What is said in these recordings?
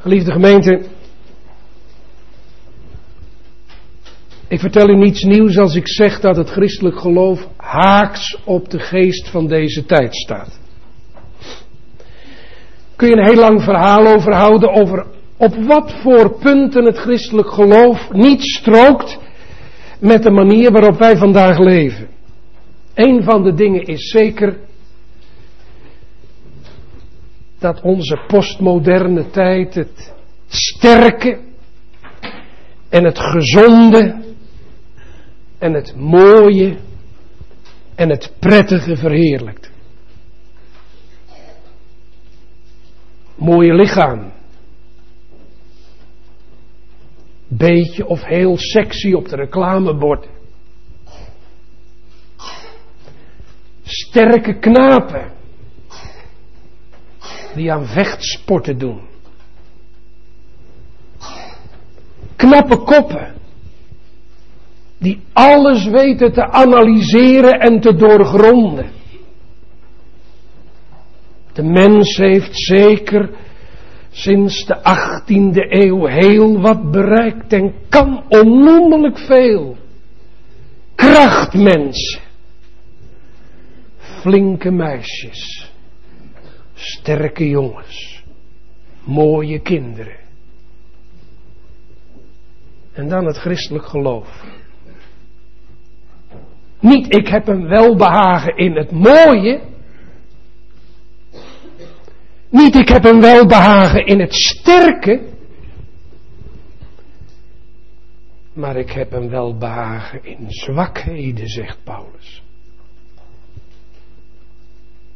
Geliefde gemeente, ik vertel u niets nieuws als ik zeg dat het christelijk geloof haaks op de geest van deze tijd staat. Kun je een heel lang verhaal over houden over op wat voor punten het christelijk geloof niet strookt met de manier waarop wij vandaag leven. Een van de dingen is zeker dat onze postmoderne tijd het sterke en het gezonde en het mooie en het prettige verheerlijkt. Mooie lichaam. Beetje of heel sexy op de reclameborden. Sterke knapen die aan vechtsporten doen. Knappe koppen die alles weten te analyseren en te doorgronden. De mens heeft zeker sinds de 18e eeuw heel wat bereikt en kan onnoemelijk veel. Krachtmensen, flinke meisjes, sterke jongens, mooie kinderen. En dan het christelijk geloof. Niet ik heb een welbehagen in het mooie. Niet ik heb een welbehagen in het sterke. Maar ik heb een welbehagen in zwakheden, zegt Paulus.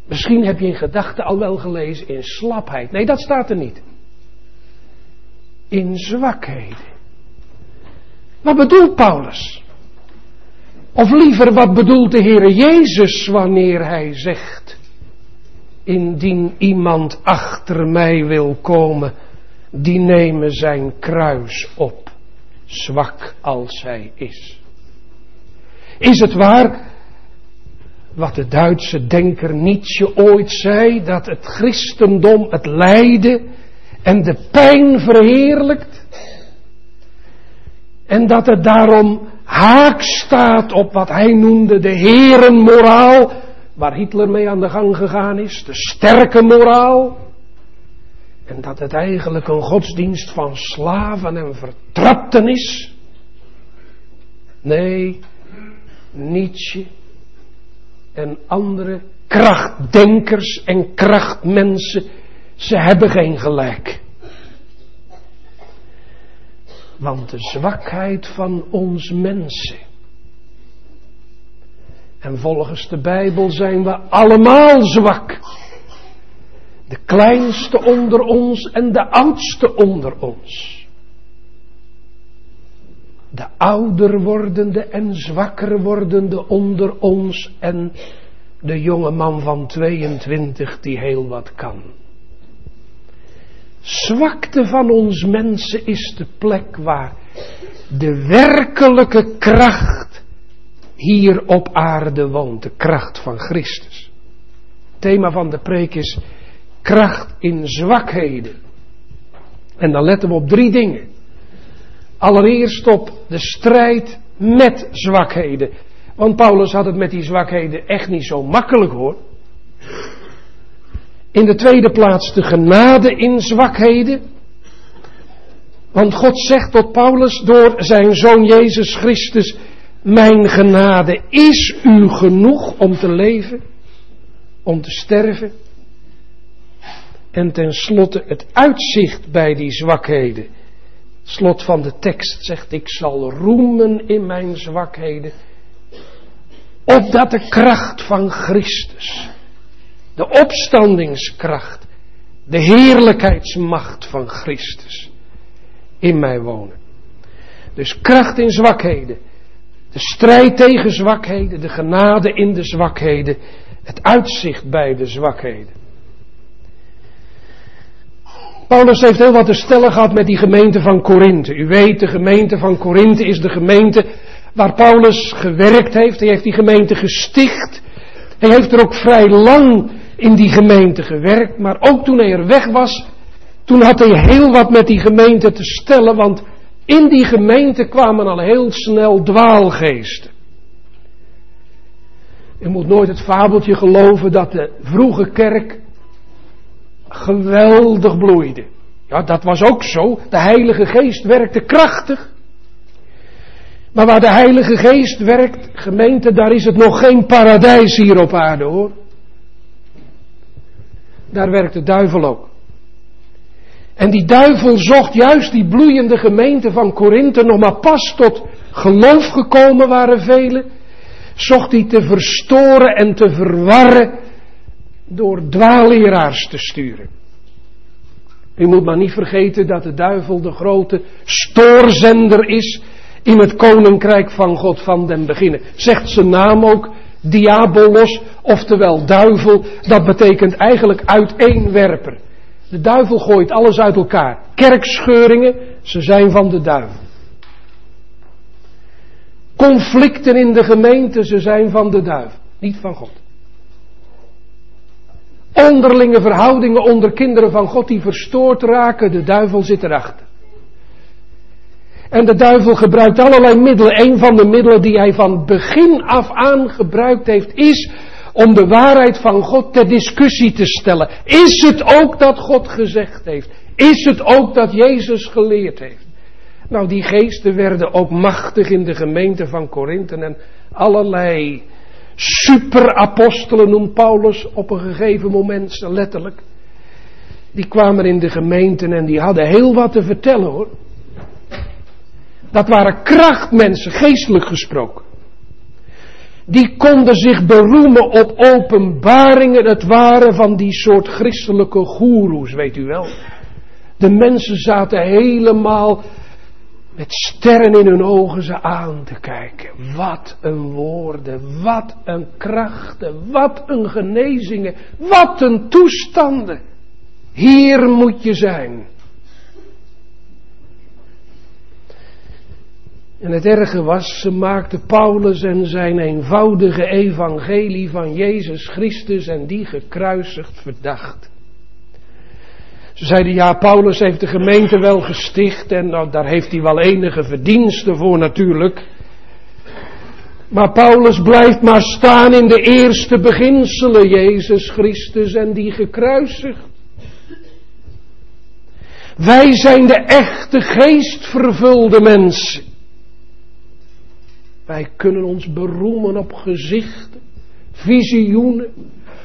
Misschien heb je in gedachten al wel gelezen in slapheid. Nee, dat staat er niet. In zwakheden. Wat bedoelt Paulus? Of liever, wat bedoelt de Heer Jezus wanneer hij zegt, indien iemand achter mij wil komen, die nemen zijn kruis op, zwak als hij is. Is het waar wat de Duitse denker Nietzsche ooit zei, dat het christendom het lijden en de pijn verheerlijkt? En dat het daarom haak staat op wat hij noemde de herenmoraal, waar Hitler mee aan de gang gegaan is, de sterke moraal. En dat het eigenlijk een godsdienst van slaven en vertrapten is. Nee, Nietzsche en andere krachtdenkers en krachtmensen, ze hebben geen gelijk. Want de zwakheid van ons mensen. En volgens de Bijbel zijn we allemaal zwak. De kleinste onder ons en de oudste onder ons. De ouder wordende en zwakker wordende onder ons en de jonge man van 22 die heel wat kan zwakte van ons mensen is de plek waar de werkelijke kracht hier op aarde woont. De kracht van Christus. Het thema van de preek is kracht in zwakheden. En dan letten we op drie dingen. Allereerst op de strijd met zwakheden. Want Paulus had het met die zwakheden echt niet zo makkelijk hoor. In de tweede plaats de genade in zwakheden. Want God zegt tot Paulus door zijn zoon Jezus Christus, mijn genade is u genoeg om te leven, om te sterven. En tenslotte het uitzicht bij die zwakheden. Slot van de tekst zegt, ik zal roemen in mijn zwakheden, opdat de kracht van Christus de opstandingskracht, de heerlijkheidsmacht van Christus in mij wonen. Dus kracht in zwakheden, de strijd tegen zwakheden, de genade in de zwakheden, het uitzicht bij de zwakheden. Paulus heeft heel wat te stellen gehad met die gemeente van Korinthe. U weet, de gemeente van Korinthe is de gemeente waar Paulus gewerkt heeft. Hij heeft die gemeente gesticht. Hij heeft er ook vrij lang in die gemeente gewerkt, maar ook toen hij er weg was, Toen had hij heel wat met die gemeente te stellen, want in die gemeente kwamen al heel snel dwaalgeesten. Je moet nooit het fabeltje geloven dat de vroege kerk geweldig bloeide. Ja, dat was ook zo. De Heilige Geest werkte krachtig. Maar waar de Heilige Geest werkt, gemeente, daar is het nog geen paradijs hier op aarde hoor. Daar werkt de duivel ook. En die duivel zocht juist die bloeiende gemeente van Korinthe nog maar pas tot geloof gekomen waren velen. Zocht hij te verstoren en te verwarren door dwaalleraars te sturen. U moet maar niet vergeten dat de duivel de grote stoorzender is in het koninkrijk van God van den beginnen. Zegt zijn naam ook diabolos, oftewel duivel, dat betekent eigenlijk uiteenwerper. De duivel gooit alles uit elkaar. Kerkscheuringen, ze zijn van de duivel. Conflicten in de gemeente, ze zijn van de duivel, niet van God. Onderlinge verhoudingen onder kinderen van God die verstoord raken, de duivel zit erachter. En de duivel gebruikt allerlei middelen. Een van de middelen die hij van begin af aan gebruikt heeft, is om de waarheid van God ter discussie te stellen. Is het ook dat God gezegd heeft? Is het ook dat Jezus geleerd heeft? Nou, die geesten werden ook machtig in de gemeente van Korinthe en allerlei superapostelen noemt Paulus op een gegeven moment letterlijk. Die kwamen in de gemeente en die hadden heel wat te vertellen hoor. Dat waren krachtmensen, geestelijk gesproken. Die konden zich beroemen op openbaringen. Het waren van die soort christelijke goeroes, weet u wel. De mensen zaten helemaal met sterren in hun ogen ze aan te kijken. Wat een woorden, wat een krachten, wat een genezingen, wat een toestanden. Hier moet je zijn. En het erge was, ze maakten Paulus en zijn eenvoudige evangelie van Jezus Christus en die gekruisigd verdacht. Ze zeiden, ja, Paulus heeft de gemeente wel gesticht en nou, daar heeft hij wel enige verdiensten voor natuurlijk. Maar Paulus blijft maar staan in de eerste beginselen, Jezus Christus en die gekruisigd. Wij zijn de echte geestvervulde mensen. Wij kunnen ons beroemen op gezichten, visioenen,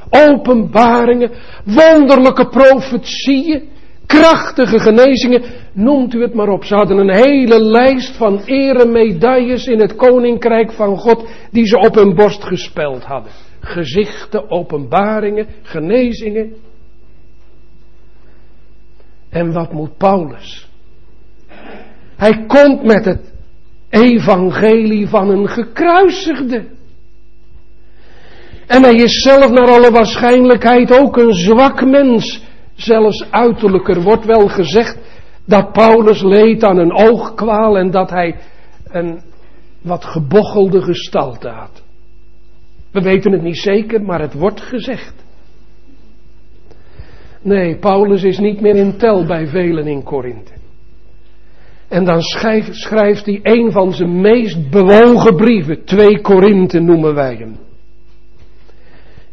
openbaringen, wonderlijke profetieën, krachtige genezingen, noemt u het maar op. Ze hadden een hele lijst van eremedailles in het koninkrijk van God die ze op hun borst gespeld hadden. Gezichten, openbaringen, genezingen. En wat moet Paulus? Hij komt met het evangelie van een gekruisigde. En hij is zelf naar alle waarschijnlijkheid ook een zwak mens. Zelfs uiterlijker wordt wel gezegd dat Paulus leed aan een oogkwaal en dat hij een wat gebochelde gestalte had. We weten het niet zeker, maar het wordt gezegd. Nee, Paulus is niet meer in tel bij velen in Korinthe. En dan schrijft, hij een van zijn meest bewogen brieven, 2 Korinthe noemen wij hem.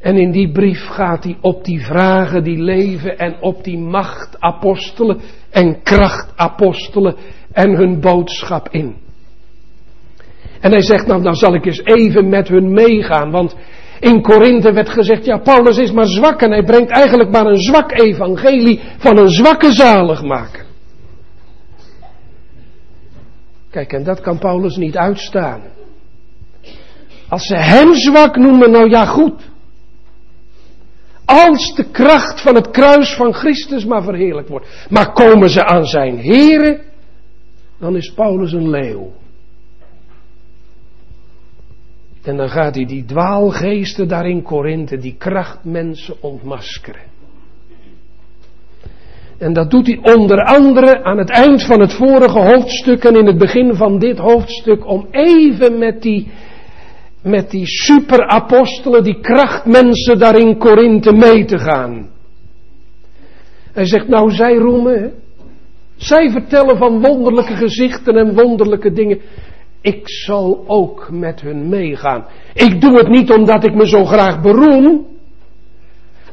En in die brief gaat hij op die vragen die leven en op die machtapostelen en krachtapostelen en hun boodschap in. En hij zegt, nou dan zal ik eens even met hun meegaan, want in Korinthe werd gezegd, ja Paulus is maar zwak en hij brengt eigenlijk maar een zwak evangelie van een zwakke zaligmaker. Kijk, en dat kan Paulus niet uitstaan. Als ze hem zwak noemen, nou ja goed. Als de kracht van het kruis van Christus maar verheerlijk wordt. Maar komen ze aan zijn heren, dan is Paulus een leeuw. En dan gaat hij die dwaalgeesten daar in Korinthe, die krachtmensen ontmaskeren. En dat doet hij onder andere aan het eind van het vorige hoofdstuk en in het begin van dit hoofdstuk om even met die, met die superapostelen, die krachtmensen daar in Korinthe mee te gaan. Hij zegt, nou zij roemen, zij vertellen van wonderlijke gezichten en wonderlijke dingen. Ik zal ook met hun meegaan. Ik doe het niet omdat ik me zo graag beroem.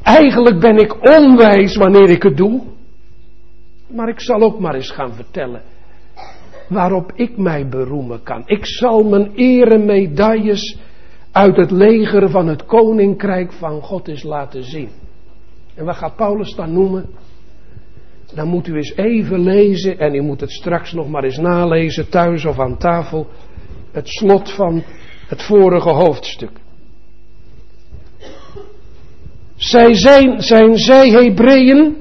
Eigenlijk ben ik onwijs wanneer ik het doe. Maar ik zal ook maar eens gaan vertellen waarop ik mij beroemen kan. Ik zal mijn eremedailles uit het leger van het koninkrijk van God eens laten zien. En wat gaat Paulus dan noemen? Dan moet u eens even lezen en u moet het straks nog maar eens nalezen thuis of aan tafel. Het slot van het vorige hoofdstuk. Zij zijn, zijn zij Hebreeën,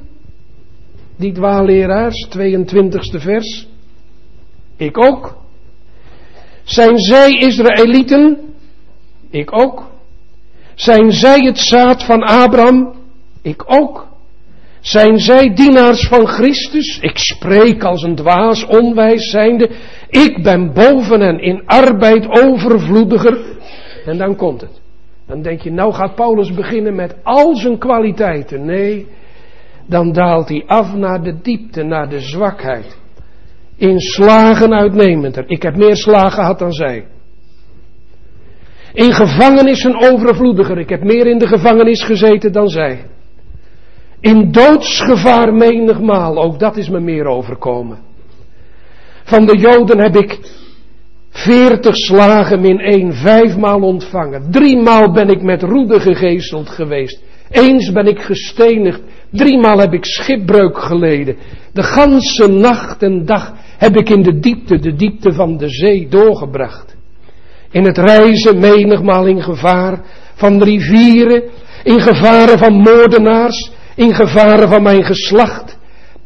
die dwaalleraars, 22e vers. Ik ook. Zijn zij Israëlieten? Ik ook. Zijn zij het zaad van Abraham? Ik ook. Zijn zij dienaars van Christus? Ik spreek als een dwaas, onwijs zijnde. Ik ben boven en in arbeid overvloediger. En dan komt het. Dan denk je, nou gaat Paulus beginnen met al zijn kwaliteiten. Nee, dan daalt hij af naar de diepte, naar de zwakheid. In slagen uitnemender. Ik heb meer slagen gehad dan zij. In gevangenissen overvloediger. Ik heb meer in de gevangenis gezeten dan zij. In doodsgevaar menigmaal. Ook dat is me meer overkomen. Van de Joden heb ik veertig slagen min één, vijfmaal ontvangen. Driemaal ben ik met roede gegezeld geweest. Eens ben ik gestenigd. Driemaal heb ik schipbreuk geleden. De ganse nacht en dag heb ik in de diepte, de diepte van de zee doorgebracht. In het reizen menigmaal in gevaar van rivieren, in gevaren van moordenaars, in gevaren van mijn geslacht,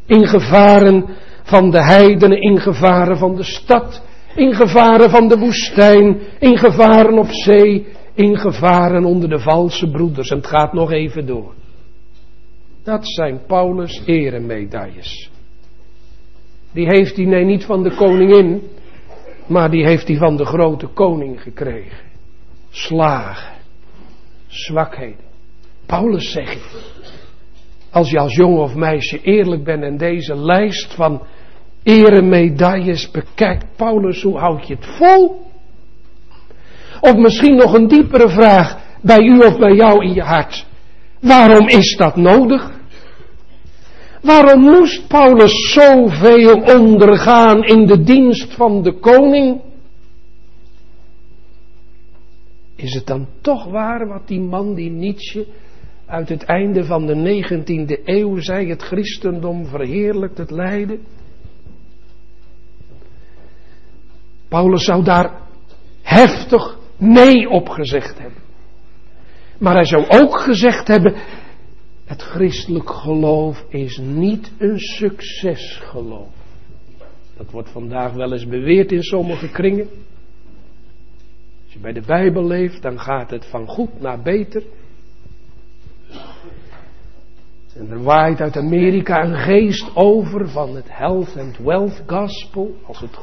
in gevaren van de heidenen, in gevaren van de stad, in gevaren van de woestijn, in gevaren op zee, in gevaren onder de valse broeders. En het gaat nog even door. Dat zijn Paulus' eremedailles. Die heeft hij nee niet van de koningin, maar die heeft hij van de grote koning gekregen. Slagen, zwakheden. Paulus zegt, als je als jongen of meisje eerlijk bent en deze lijst van eremedailles bekijkt, Paulus, hoe houd je het vol? Of misschien nog een diepere vraag bij u of bij jou in je hart. Waarom is dat nodig? Waarom moest Paulus zoveel ondergaan in de dienst van de koning? Is het dan toch waar wat die man, die Nietzsche, uit het einde van de 19e eeuw zei: het christendom verheerlijkt het lijden? Paulus zou daar heftig nee op gezegd hebben. Maar hij zou ook gezegd hebben: het christelijk geloof is niet een succesgeloof. Dat wordt vandaag wel eens beweerd in sommige kringen. Als je bij de Bijbel leeft, dan gaat het van goed naar beter. En er waait uit Amerika een geest over van het health and wealth gospel. Als het,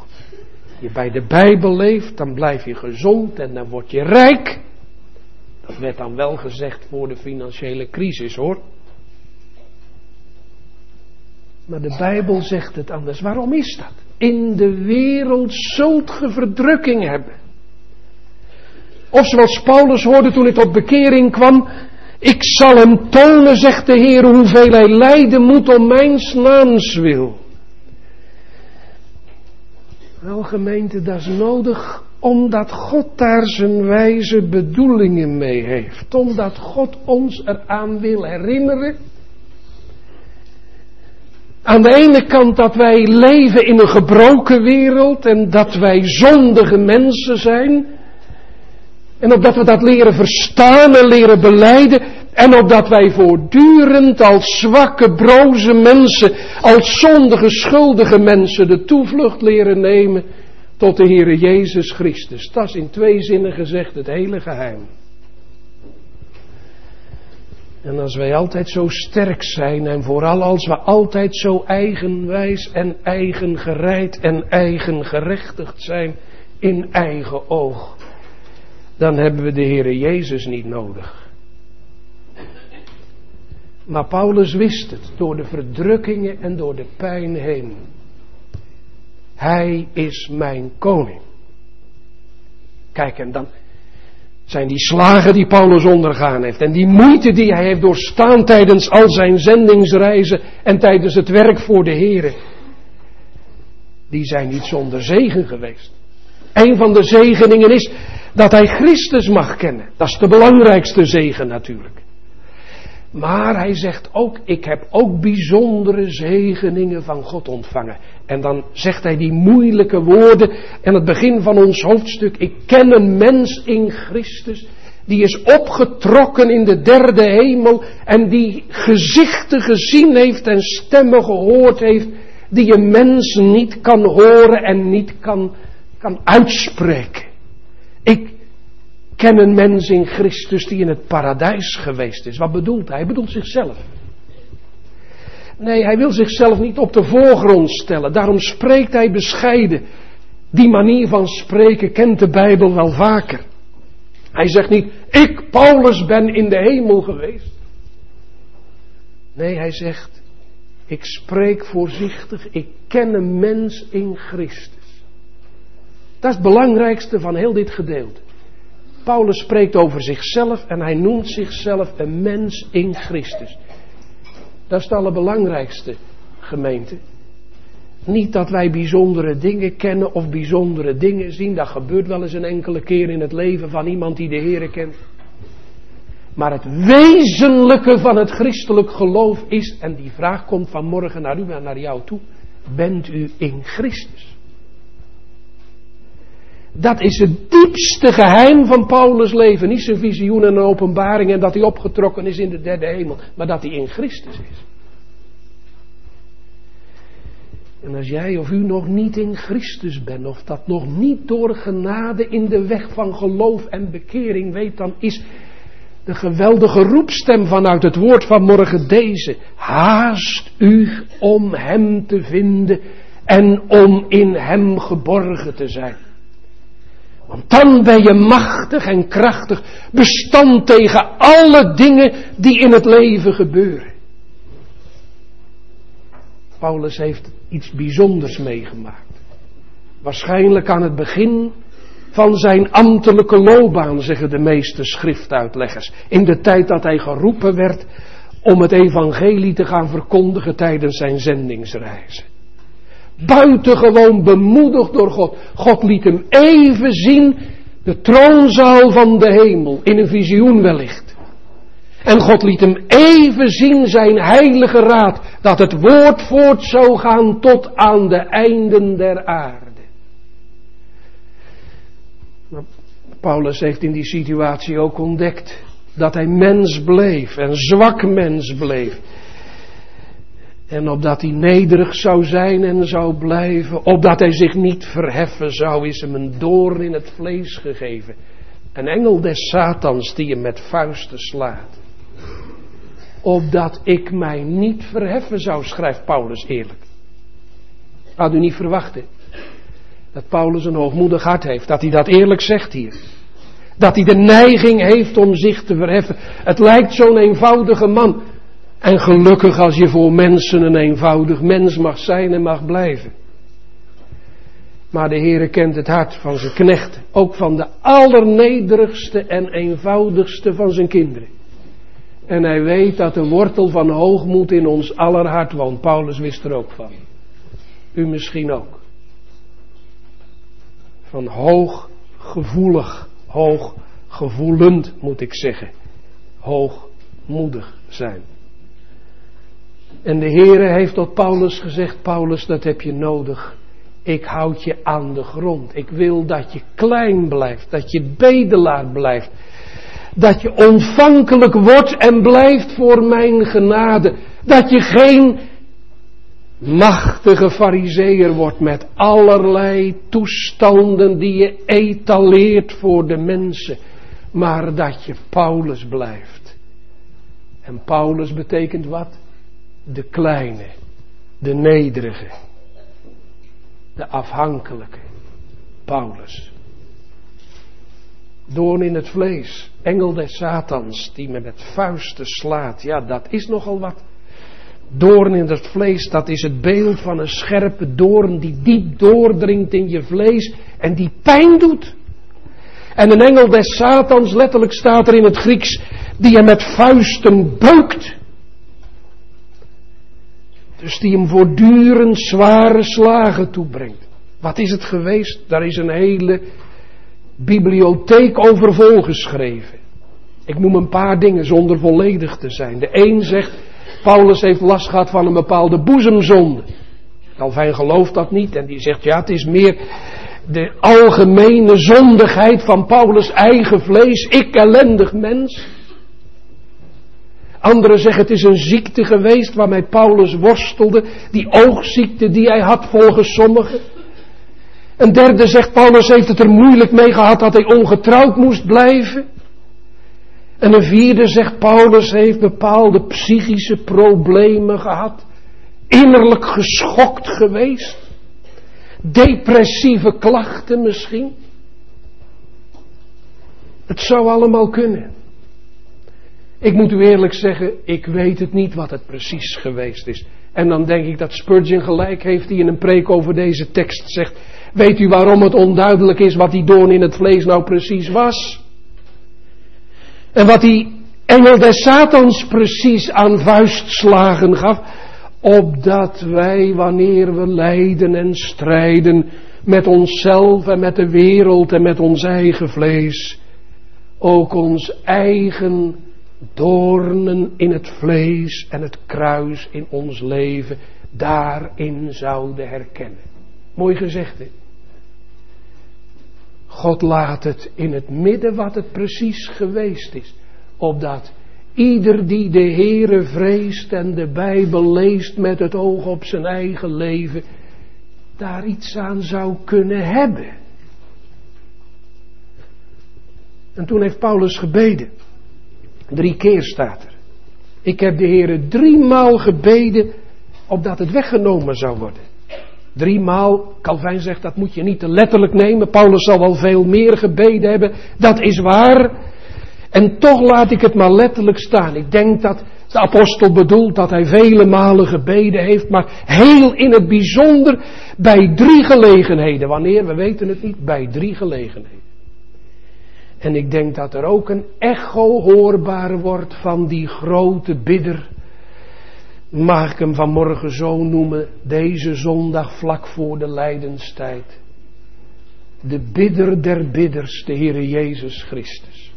je bij de Bijbel leeft, dan blijf je gezond en dan word je rijk. Dat werd dan wel gezegd voor de financiële crisis hoor. Maar de Bijbel zegt het anders. Waarom is dat? In de wereld zult ge verdrukking hebben. Of zoals Paulus hoorde toen hij tot bekering kwam. Ik zal hem tonen, zegt de Heer, hoeveel hij lijden moet om mijn naams wil. Wel gemeente, dat is nodig omdat God daar zijn wijze bedoelingen mee heeft. Omdat God ons eraan wil herinneren aan de ene kant dat wij leven in een gebroken wereld en dat wij zondige mensen zijn. En opdat we dat leren verstaan en leren beleiden. En opdat wij voortdurend als zwakke, broze mensen, als zondige, schuldige mensen de toevlucht leren nemen tot de Heere Jezus Christus. Dat is in twee zinnen gezegd het hele geheim. En als wij altijd zo sterk zijn en vooral als we altijd zo eigenwijs en eigengereid en eigengerechtigd zijn in eigen oog, dan hebben we de Heere Jezus niet nodig. Maar Paulus wist het door de verdrukkingen en door de pijn heen. Hij is mijn koning. Kijk, en dan zijn die slagen die Paulus ondergaan heeft en die moeite die hij heeft doorstaan tijdens al zijn zendingsreizen en tijdens het werk voor de Heer, die zijn niet zonder zegen geweest. Een van de zegeningen is dat hij Christus mag kennen. Dat is de belangrijkste zegen natuurlijk. Maar hij zegt ook, ik heb ook bijzondere zegeningen van God ontvangen. En dan zegt hij die moeilijke woorden en het begin van ons hoofdstuk. Ik ken een mens in Christus die is opgetrokken in de derde hemel en die gezichten gezien heeft en stemmen gehoord heeft die een mens niet kan horen en niet kan, kan uitspreken. Ik ken een mens in Christus die in het paradijs geweest is. Wat bedoelt hij? Hij bedoelt zichzelf. Nee, hij wil zichzelf niet op de voorgrond stellen. Daarom spreekt hij bescheiden. Die manier van spreken kent de Bijbel wel vaker. Hij zegt niet, ik, Paulus, ben in de hemel geweest. Nee, hij zegt, ik spreek voorzichtig, ik ken een mens in Christus. Dat is het belangrijkste van heel dit gedeelte. Paulus spreekt over zichzelf en hij noemt zichzelf een mens in Christus. Dat is het allerbelangrijkste, gemeente. Niet dat wij bijzondere dingen kennen of bijzondere dingen zien. Dat gebeurt wel eens een enkele keer in het leven van iemand die de Heer kent. Maar het wezenlijke van het christelijk geloof is, en die vraag komt vanmorgen naar u en naar jou toe, bent u in Christus? Dat is het diepste geheim van Paulus' leven. Niet zijn visioen en openbaring en dat hij opgetrokken is in de derde hemel, maar dat hij in Christus is. En als jij of u nog niet in Christus bent, of dat nog niet door genade in de weg van geloof en bekering weet, dan is de geweldige roepstem vanuit het woord van morgen deze. Haast u om Hem te vinden en om in Hem geborgen te zijn. Want dan ben je machtig en krachtig, bestand tegen alle dingen die in het leven gebeuren. Paulus heeft iets bijzonders meegemaakt. Waarschijnlijk aan het begin van zijn ambtelijke loopbaan, zeggen de meeste schriftuitleggers. In de tijd dat hij geroepen werd om het evangelie te gaan verkondigen tijdens zijn zendingsreizen. Buitengewoon bemoedigd door God. God liet hem even zien de troonzaal van de hemel, in een visioen wellicht. En God liet hem even zien zijn heilige raad, dat het woord voort zou gaan tot aan de einden der aarde. Paulus heeft in die situatie ook ontdekt dat hij mens bleef en zwak mens bleef. En opdat hij nederig zou zijn en zou blijven, opdat hij zich niet verheffen zou, is hem een doorn in het vlees gegeven. Een engel des Satans die hem met vuisten slaat. Opdat ik mij niet verheffen zou, schrijft Paulus eerlijk. Had u niet verwachten dat Paulus een hoogmoedig hart heeft, dat hij dat eerlijk zegt hier. Dat hij de neiging heeft om zich te verheffen. Het lijkt zo'n eenvoudige man. En gelukkig als je voor mensen een eenvoudig mens mag zijn en mag blijven. Maar de Heere kent het hart van zijn knechten. Ook van de allernederigste en eenvoudigste van zijn kinderen. En hij weet dat de wortel van hoogmoed in ons aller hart woont. Paulus wist er ook van. U misschien ook. Van hooggevoelig, hooggevoelend moet ik zeggen. Hoogmoedig zijn. En de Heere heeft tot Paulus gezegd, Paulus, dat heb je nodig. Ik houd je aan de grond. Ik wil dat je klein blijft, dat je bedelaar blijft. Dat je ontvankelijk wordt en blijft voor mijn genade. Dat je geen machtige fariseer wordt met allerlei toestanden die je etaleert voor de mensen. Maar dat je Paulus blijft. En Paulus betekent wat? De kleine, de nederige, de afhankelijke, Paulus. Doorn in het vlees, engel des Satans, die me met vuisten slaat. Ja, dat is nogal wat. Doorn in het vlees, dat is het beeld van een scherpe doorn die diep doordringt in je vlees en die pijn doet. En een engel des Satans, letterlijk staat er in het Grieks, die hem met vuisten beukt. Dus die hem voortdurend zware slagen toebrengt. Wat is het geweest? Daar is een hele bibliotheek over volgeschreven. Ik noem een paar dingen zonder volledig te zijn. De een zegt, Paulus heeft last gehad van een bepaalde boezemzonde. Calvijn gelooft dat niet en die zegt, ja het is meer de algemene zondigheid van Paulus eigen vlees. Ik ellendig mens. Anderen zeggen het is een ziekte geweest waarmee Paulus worstelde. Die oogziekte die hij had volgens sommigen. Een derde zegt Paulus heeft het er moeilijk mee gehad dat hij ongetrouwd moest blijven. En een vierde zegt Paulus heeft bepaalde psychische problemen gehad. Innerlijk geschokt geweest. Depressieve klachten misschien. Het zou allemaal kunnen. Ik moet u eerlijk zeggen, ik weet het niet wat het precies geweest is. En dan denk ik dat Spurgeon gelijk heeft die in een preek over deze tekst zegt. Weet u waarom het onduidelijk is wat die doorn in het vlees nou precies was? En wat die engel des Satans precies aan vuistslagen gaf? Opdat wij, wanneer we lijden en strijden met onszelf en met de wereld en met ons eigen vlees, ook ons eigen doornen in het vlees en het kruis in ons leven daarin zouden herkennen. Mooi gezegd? God laat het in het midden wat het precies geweest is. Opdat ieder die de Heere vreest en de Bijbel leest met het oog op zijn eigen leven, daar iets aan zou kunnen hebben. En toen heeft Paulus gebeden. Drie keer staat er. Ik heb de Heere driemaal gebeden opdat het weggenomen zou worden. Driemaal, Calvijn zegt dat moet je niet te letterlijk nemen. Paulus zal wel veel meer gebeden hebben. Dat is waar. En toch laat ik het maar letterlijk staan. Ik denk dat de apostel bedoelt dat hij vele malen gebeden heeft, maar heel in het bijzonder bij drie gelegenheden. Wanneer? We weten het niet. Bij drie gelegenheden. En ik denk dat er ook een echo hoorbaar wordt van die grote bidder mag ik hem vanmorgen zo noemen, deze zondag vlak voor de lijdenstijd. De bidder der bidders, de Heere Jezus Christus.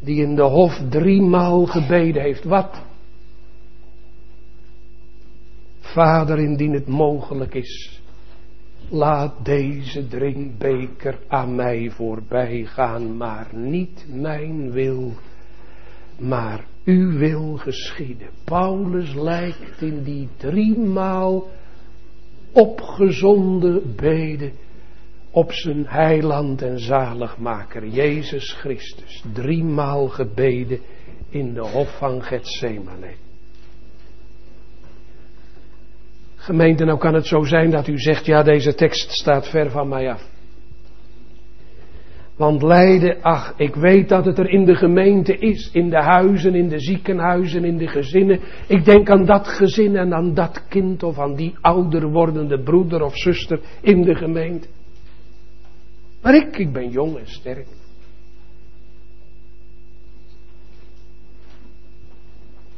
Die in de hof driemaal gebeden heeft. Wat? Vader, indien het mogelijk is, laat deze drinkbeker aan mij voorbij gaan, maar niet mijn wil, maar uw wil geschieden. Paulus lijkt in die driemaal opgezonde beden op zijn heiland en zaligmaker Jezus Christus. Driemaal gebeden in de hof van Gethsemane. Gemeente, nou kan het zo zijn dat u zegt, ja deze tekst staat ver van mij af. Want lijden, ach, ik weet dat het er in de gemeente is, in de huizen, in de ziekenhuizen, in de gezinnen. Ik denk aan dat gezin en aan dat kind of aan die ouder wordende broeder of zuster in de gemeente. Maar ik, ik ben jong en sterk.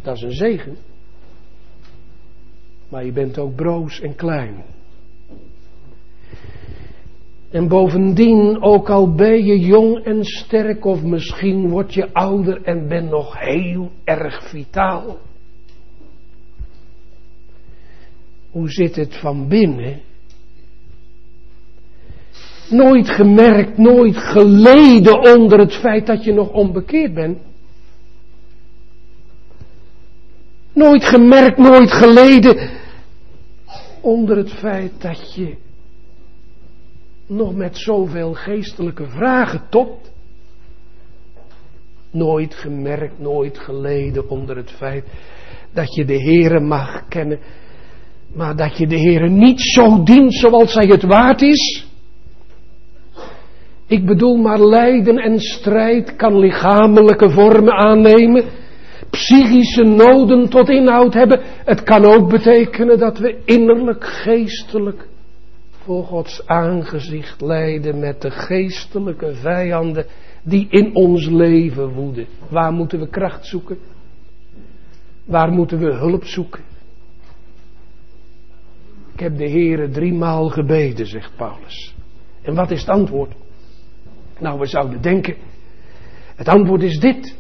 Dat is een zegen. Maar je bent ook broos en klein. En bovendien, ook al ben je jong en sterk, of misschien word je ouder en ben nog heel erg vitaal. Hoe zit het van binnen? Nooit gemerkt, nooit geleden onder het feit dat je nog onbekeerd bent. Nooit gemerkt, nooit geleden onder het feit dat je nog met zoveel geestelijke vragen tot. Nooit gemerkt, nooit geleden onder het feit dat je de Heere mag kennen, maar dat je de Heere niet zo dient zoals hij het waard is. Ik bedoel maar lijden en strijd kan lichamelijke vormen aannemen, psychische noden tot inhoud hebben. Het kan ook betekenen dat we innerlijk, geestelijk voor Gods aangezicht lijden met de geestelijke vijanden die in ons leven woeden. Waar moeten we kracht zoeken? Waar moeten we hulp zoeken? Ik heb de Heere driemaal gebeden, zegt Paulus. En wat is het antwoord? Nou, we zouden denken, het antwoord is dit.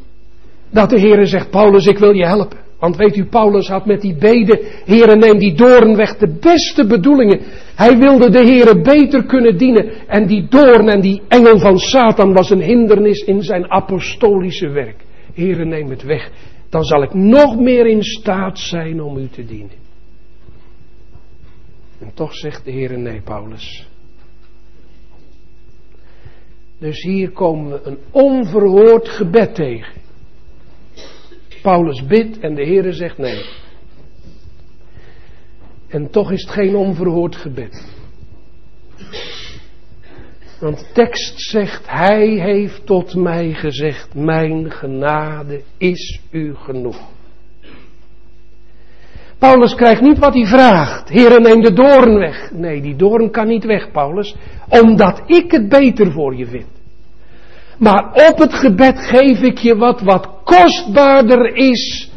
Dat de Heere zegt, Paulus, ik wil je helpen. Want weet u, Paulus had met die beden, Heere neem die doorn weg, de beste bedoelingen. Hij wilde de Heere beter kunnen dienen. En die doorn en die engel van Satan was een hindernis in zijn apostolische werk. Heere neem het weg, dan zal ik nog meer in staat zijn om u te dienen. En toch zegt de Heere nee, Paulus. Dus hier komen we een onverhoord gebed tegen. Paulus bidt en de Heere zegt nee. En toch is het geen onverhoord gebed. Want de tekst zegt, Hij heeft tot mij gezegd, mijn genade is u genoeg. Paulus krijgt niet wat hij vraagt. Heere, neem de doorn weg. Nee, die doorn kan niet weg, Paulus. Omdat ik het beter voor je vind. Maar op het gebed geef ik je wat wat kostbaarder is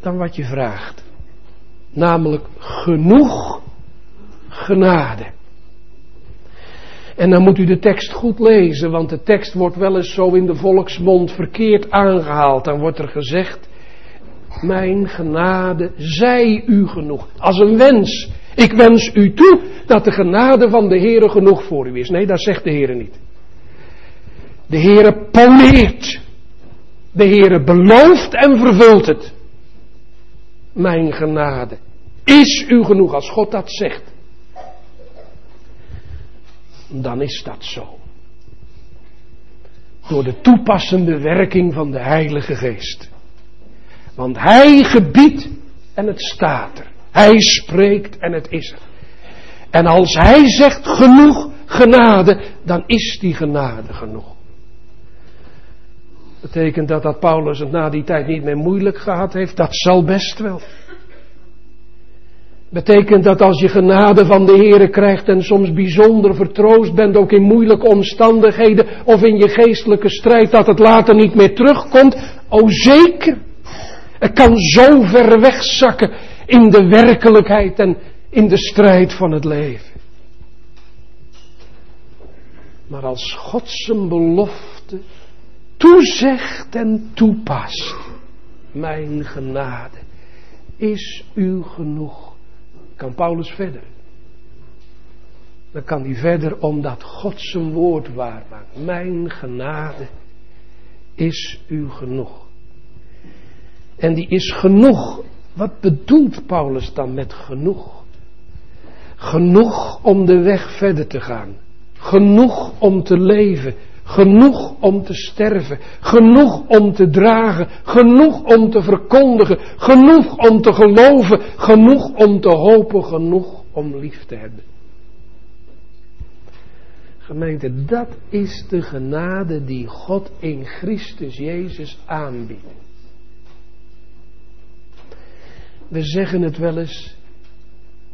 dan wat je vraagt. Namelijk genoeg genade. En dan moet u de tekst goed lezen, want de tekst wordt wel eens zo in de volksmond verkeerd aangehaald. Dan wordt er gezegd, mijn genade zij u genoeg. Als een wens. Ik wens u toe dat de genade van de Heere genoeg voor u is. Nee, dat zegt de Heere niet. De Heere poleert. De Heere belooft en vervult het. Mijn genade is u genoeg als God dat zegt. Dan is dat zo. Door de toepassende werking van de Heilige Geest. Want Hij gebiedt en het staat er. Hij spreekt en het is er. En als Hij zegt genoeg genade, dan is die genade genoeg. Betekent dat dat Paulus het na die tijd niet meer moeilijk gehad heeft? Dat zal best wel. Betekent dat als je genade van de Heere krijgt en soms bijzonder vertroost bent, ook in moeilijke omstandigheden of in je geestelijke strijd, dat het later niet meer terugkomt? O zeker. Het kan zo ver wegzakken in de werkelijkheid en in de strijd van het leven. Maar als God zijn belofte toezegt en toepast, mijn genade is u genoeg. Kan Paulus verder? Dan kan hij verder omdat God zijn woord waar maakt. Mijn genade is u genoeg. En die is genoeg. Wat bedoelt Paulus dan met genoeg? Genoeg om de weg verder te gaan. Genoeg om te leven. Genoeg om te sterven. Genoeg om te dragen. Genoeg om te verkondigen. Genoeg om te geloven. Genoeg om te hopen. Genoeg om lief te hebben. Gemeente, dat is de genade die God in Christus Jezus aanbiedt. We zeggen het wel eens.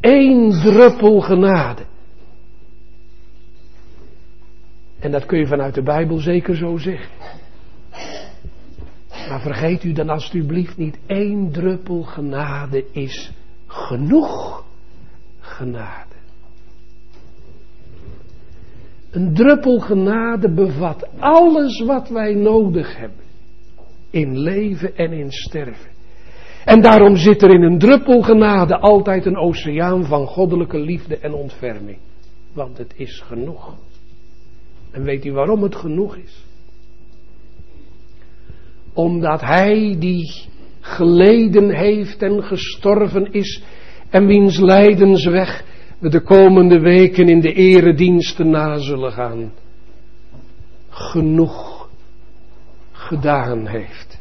één druppel genade. En dat kun je vanuit de Bijbel zeker zo zeggen. Maar vergeet u dan alstublieft niet, één druppel genade is genoeg genade. Een druppel genade bevat alles wat wij nodig hebben. In leven en in sterven. En daarom zit er in een druppel genade altijd een oceaan van goddelijke liefde en ontferming. Want het is genoeg. En weet u waarom het genoeg is? Omdat hij die geleden heeft en gestorven is en wiens lijdensweg we de komende weken in de erediensten na zullen gaan, genoeg gedaan heeft.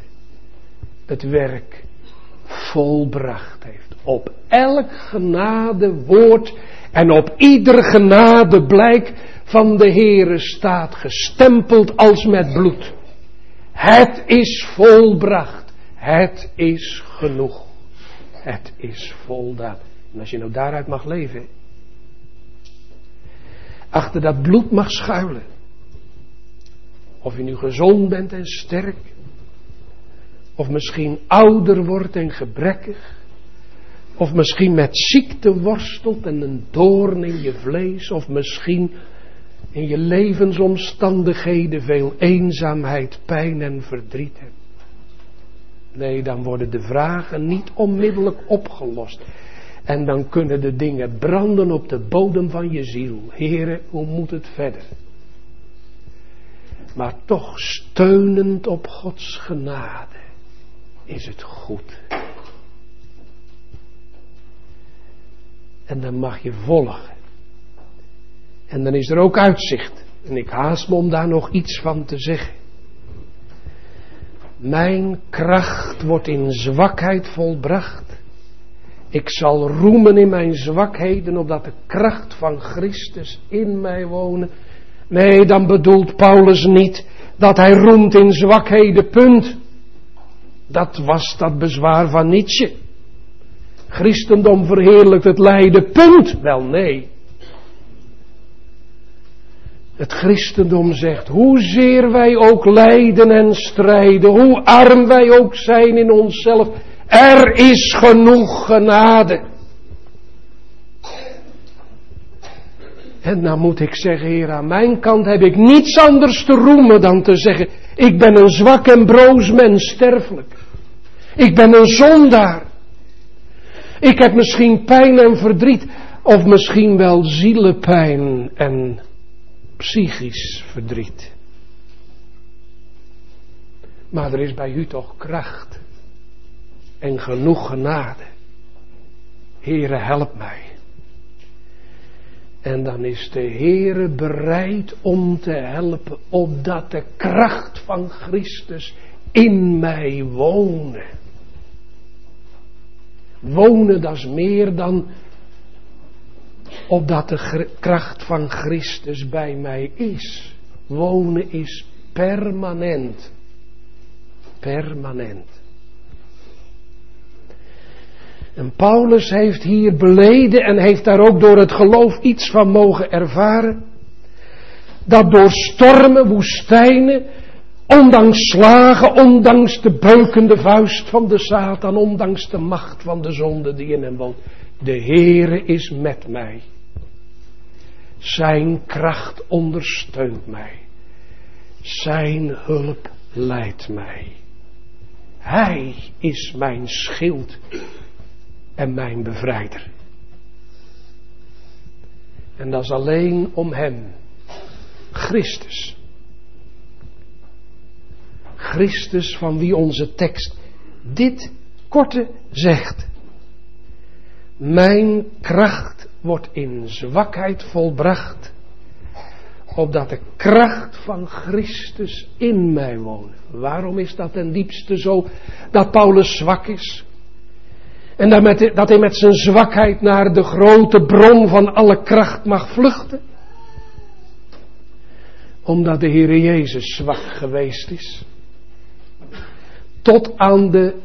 Het werk volbracht heeft. Op elk genade woord en op ieder genade blijk van de Heere staat gestempeld als met bloed. Het is volbracht. Het is genoeg. Het is voldaan. En als je nou daaruit mag leven, achter dat bloed mag schuilen. Of je nu gezond bent en sterk, of misschien ouder wordt en gebrekkig, of misschien met ziekte worstelt en een doorn in je vlees, of misschien in je levensomstandigheden veel eenzaamheid, pijn en verdriet hebt. Nee, dan worden de vragen niet onmiddellijk opgelost. En dan kunnen de dingen branden op de bodem van je ziel. Heren, hoe moet het verder? Maar toch steunend op Gods genade is het goed. En dan mag je volgen. En dan is er ook uitzicht. En ik haast me om daar nog iets van te zeggen. Mijn kracht wordt in zwakheid volbracht. Ik zal roemen in mijn zwakheden, opdat de kracht van Christus in mij wonen. Nee, dan bedoelt Paulus niet dat hij roemt in zwakheden, punt. Dat was dat bezwaar van Nietzsche. Christendom verheerlijkt het lijden, punt. Wel nee. Het christendom zegt, hoezeer wij ook lijden en strijden, hoe arm wij ook zijn in onszelf, er is genoeg genade. En dan moet ik zeggen, Heer, aan mijn kant heb ik niets anders te roemen dan te zeggen, ik ben een zwak en broos mens, sterfelijk. Ik ben een zondaar. Ik heb misschien pijn en verdriet, of misschien wel zielepijn en psychisch verdriet. Maar er is bij u toch kracht en genoeg genade. Heere, help mij. En dan is de Heere bereid om te helpen, opdat de kracht van Christus in mij wonen. Wonen, dat is meer dan opdat de kracht van Christus bij mij is. Wonen is permanent. Permanent. En Paulus heeft hier beleden en heeft daar ook door het geloof iets van mogen ervaren. Dat door stormen, woestijnen, ondanks slagen, ondanks de beukende vuist van de Satan, ondanks de macht van de zonde die in hem woont, de Heere is met mij. Zijn kracht ondersteunt mij. Zijn hulp leidt mij. Hij is mijn schild en mijn bevrijder. En dat is alleen om Hem. Christus. Christus van wie onze tekst dit korte zegt. Mijn kracht wordt in zwakheid volbracht, opdat de kracht van Christus in mij woont. Waarom is dat ten diepste zo dat Paulus zwak is? En dat hij met zijn zwakheid naar de grote bron van alle kracht mag vluchten? Omdat de Heer Jezus zwak geweest is. Tot aan de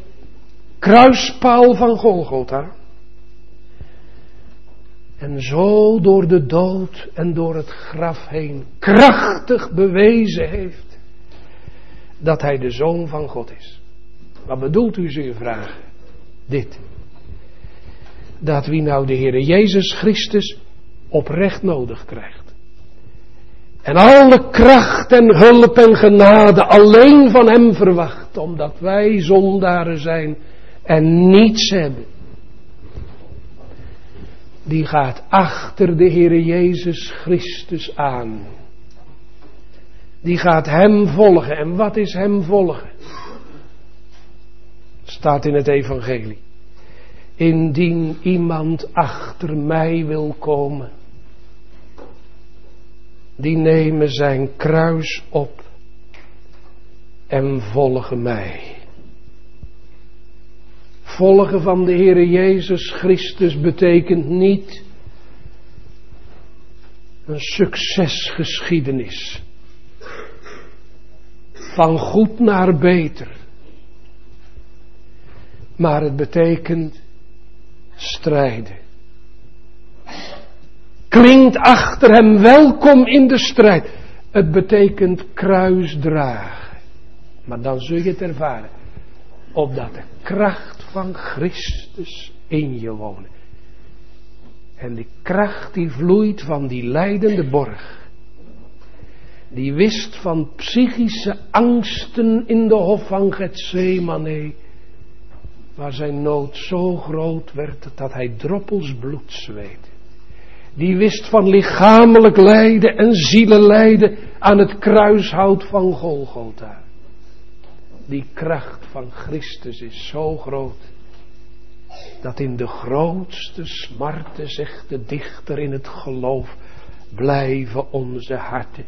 kruispaal van Golgotha. En zo door de dood en door het graf heen krachtig bewezen heeft dat hij de zoon van God is. Wat bedoelt u, zul vragen? Dit. Dat wie nou de Heer Jezus Christus oprecht nodig krijgt. En alle kracht en hulp en genade alleen van Hem verwacht, omdat wij zondaren zijn en niets hebben die gaat achter de Heere Jezus Christus aan. Die gaat Hem volgen. En wat is Hem volgen? Staat in het Evangelie. Indien iemand achter mij wil komen, die nemen zijn kruis op en volgen mij. Volgen van de Heere Jezus Christus betekent niet een succesgeschiedenis. Van goed naar beter. Maar het betekent strijden. Klinkt achter hem welkom in de strijd. Het betekent kruisdragen. Maar dan zul je het ervaren. Opdat de kracht van Christus in je wonen. En die kracht die vloeit van die leidende borg. Die wist van psychische angsten in de hof van Gethsemane. Waar zijn nood zo groot werd dat hij droppels bloed zweette. Die wist van lichamelijk lijden en zielenlijden aan het kruishout van Golgotha. Die kracht van Christus is zo groot dat in de grootste smarten, zegt de dichter in het geloof, blijven onze harten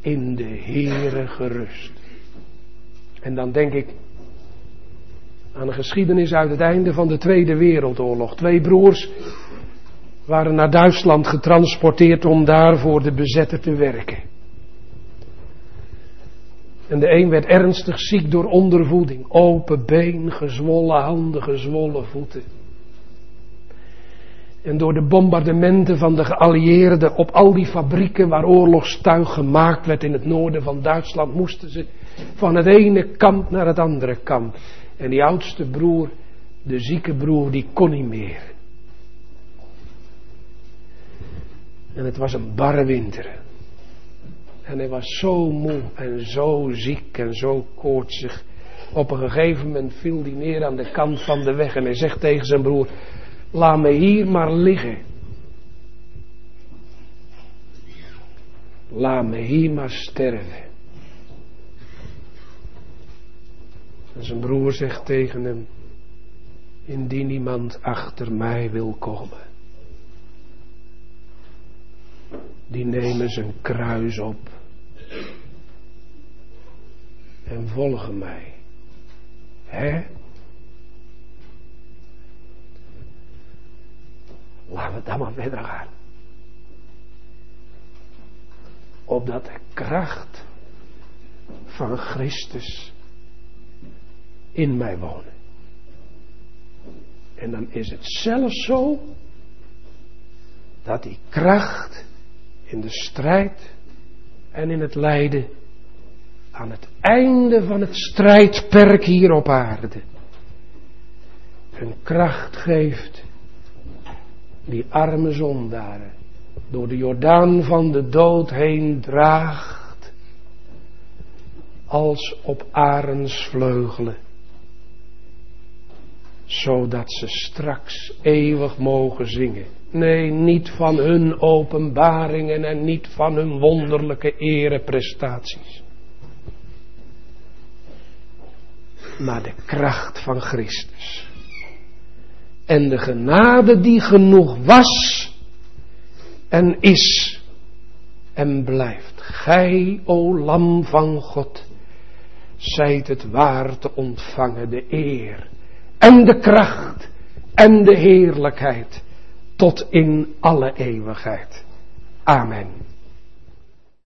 in de Heere gerust. En dan denk ik aan een geschiedenis uit het einde van de Tweede Wereldoorlog. Twee broers waren naar Duitsland getransporteerd om daar voor de bezetter te werken. En de een werd ernstig ziek door ondervoeding. Open been, gezwollen handen, gezwollen voeten. En door de bombardementen van de geallieerden op al die fabrieken waar oorlogstuig gemaakt werd in het noorden van Duitsland, moesten ze van het ene kamp naar het andere kamp. En die oudste broer, de zieke broer, die kon niet meer. En het was een barre winter. En hij was zo moe en zo ziek en zo koortsig. Op een gegeven moment viel hij neer aan de kant van de weg en hij zegt tegen zijn broer: Laat me hier maar liggen. Laat me hier maar sterven. En zijn broer zegt tegen hem: Indien iemand achter mij wil komen, die nemen zijn kruis op en volgen mij. Hè? Laten we dan maar verder gaan. Opdat de kracht van Christus in mij wonen. En dan is het zelfs zo dat die kracht in de strijd en in het lijden aan het einde van het strijdperk hier op aarde een kracht geeft die arme zondaren door de Jordaan van de dood heen draagt als op arensvleugelen zodat ze straks eeuwig mogen zingen. Nee, niet van hun openbaringen en niet van hun wonderlijke ereprestaties. Maar de kracht van Christus. En de genade die genoeg was en is en blijft. Gij, o lam van God, zijt het waar te ontvangen de eer en de kracht en de heerlijkheid tot in alle eeuwigheid. Amen.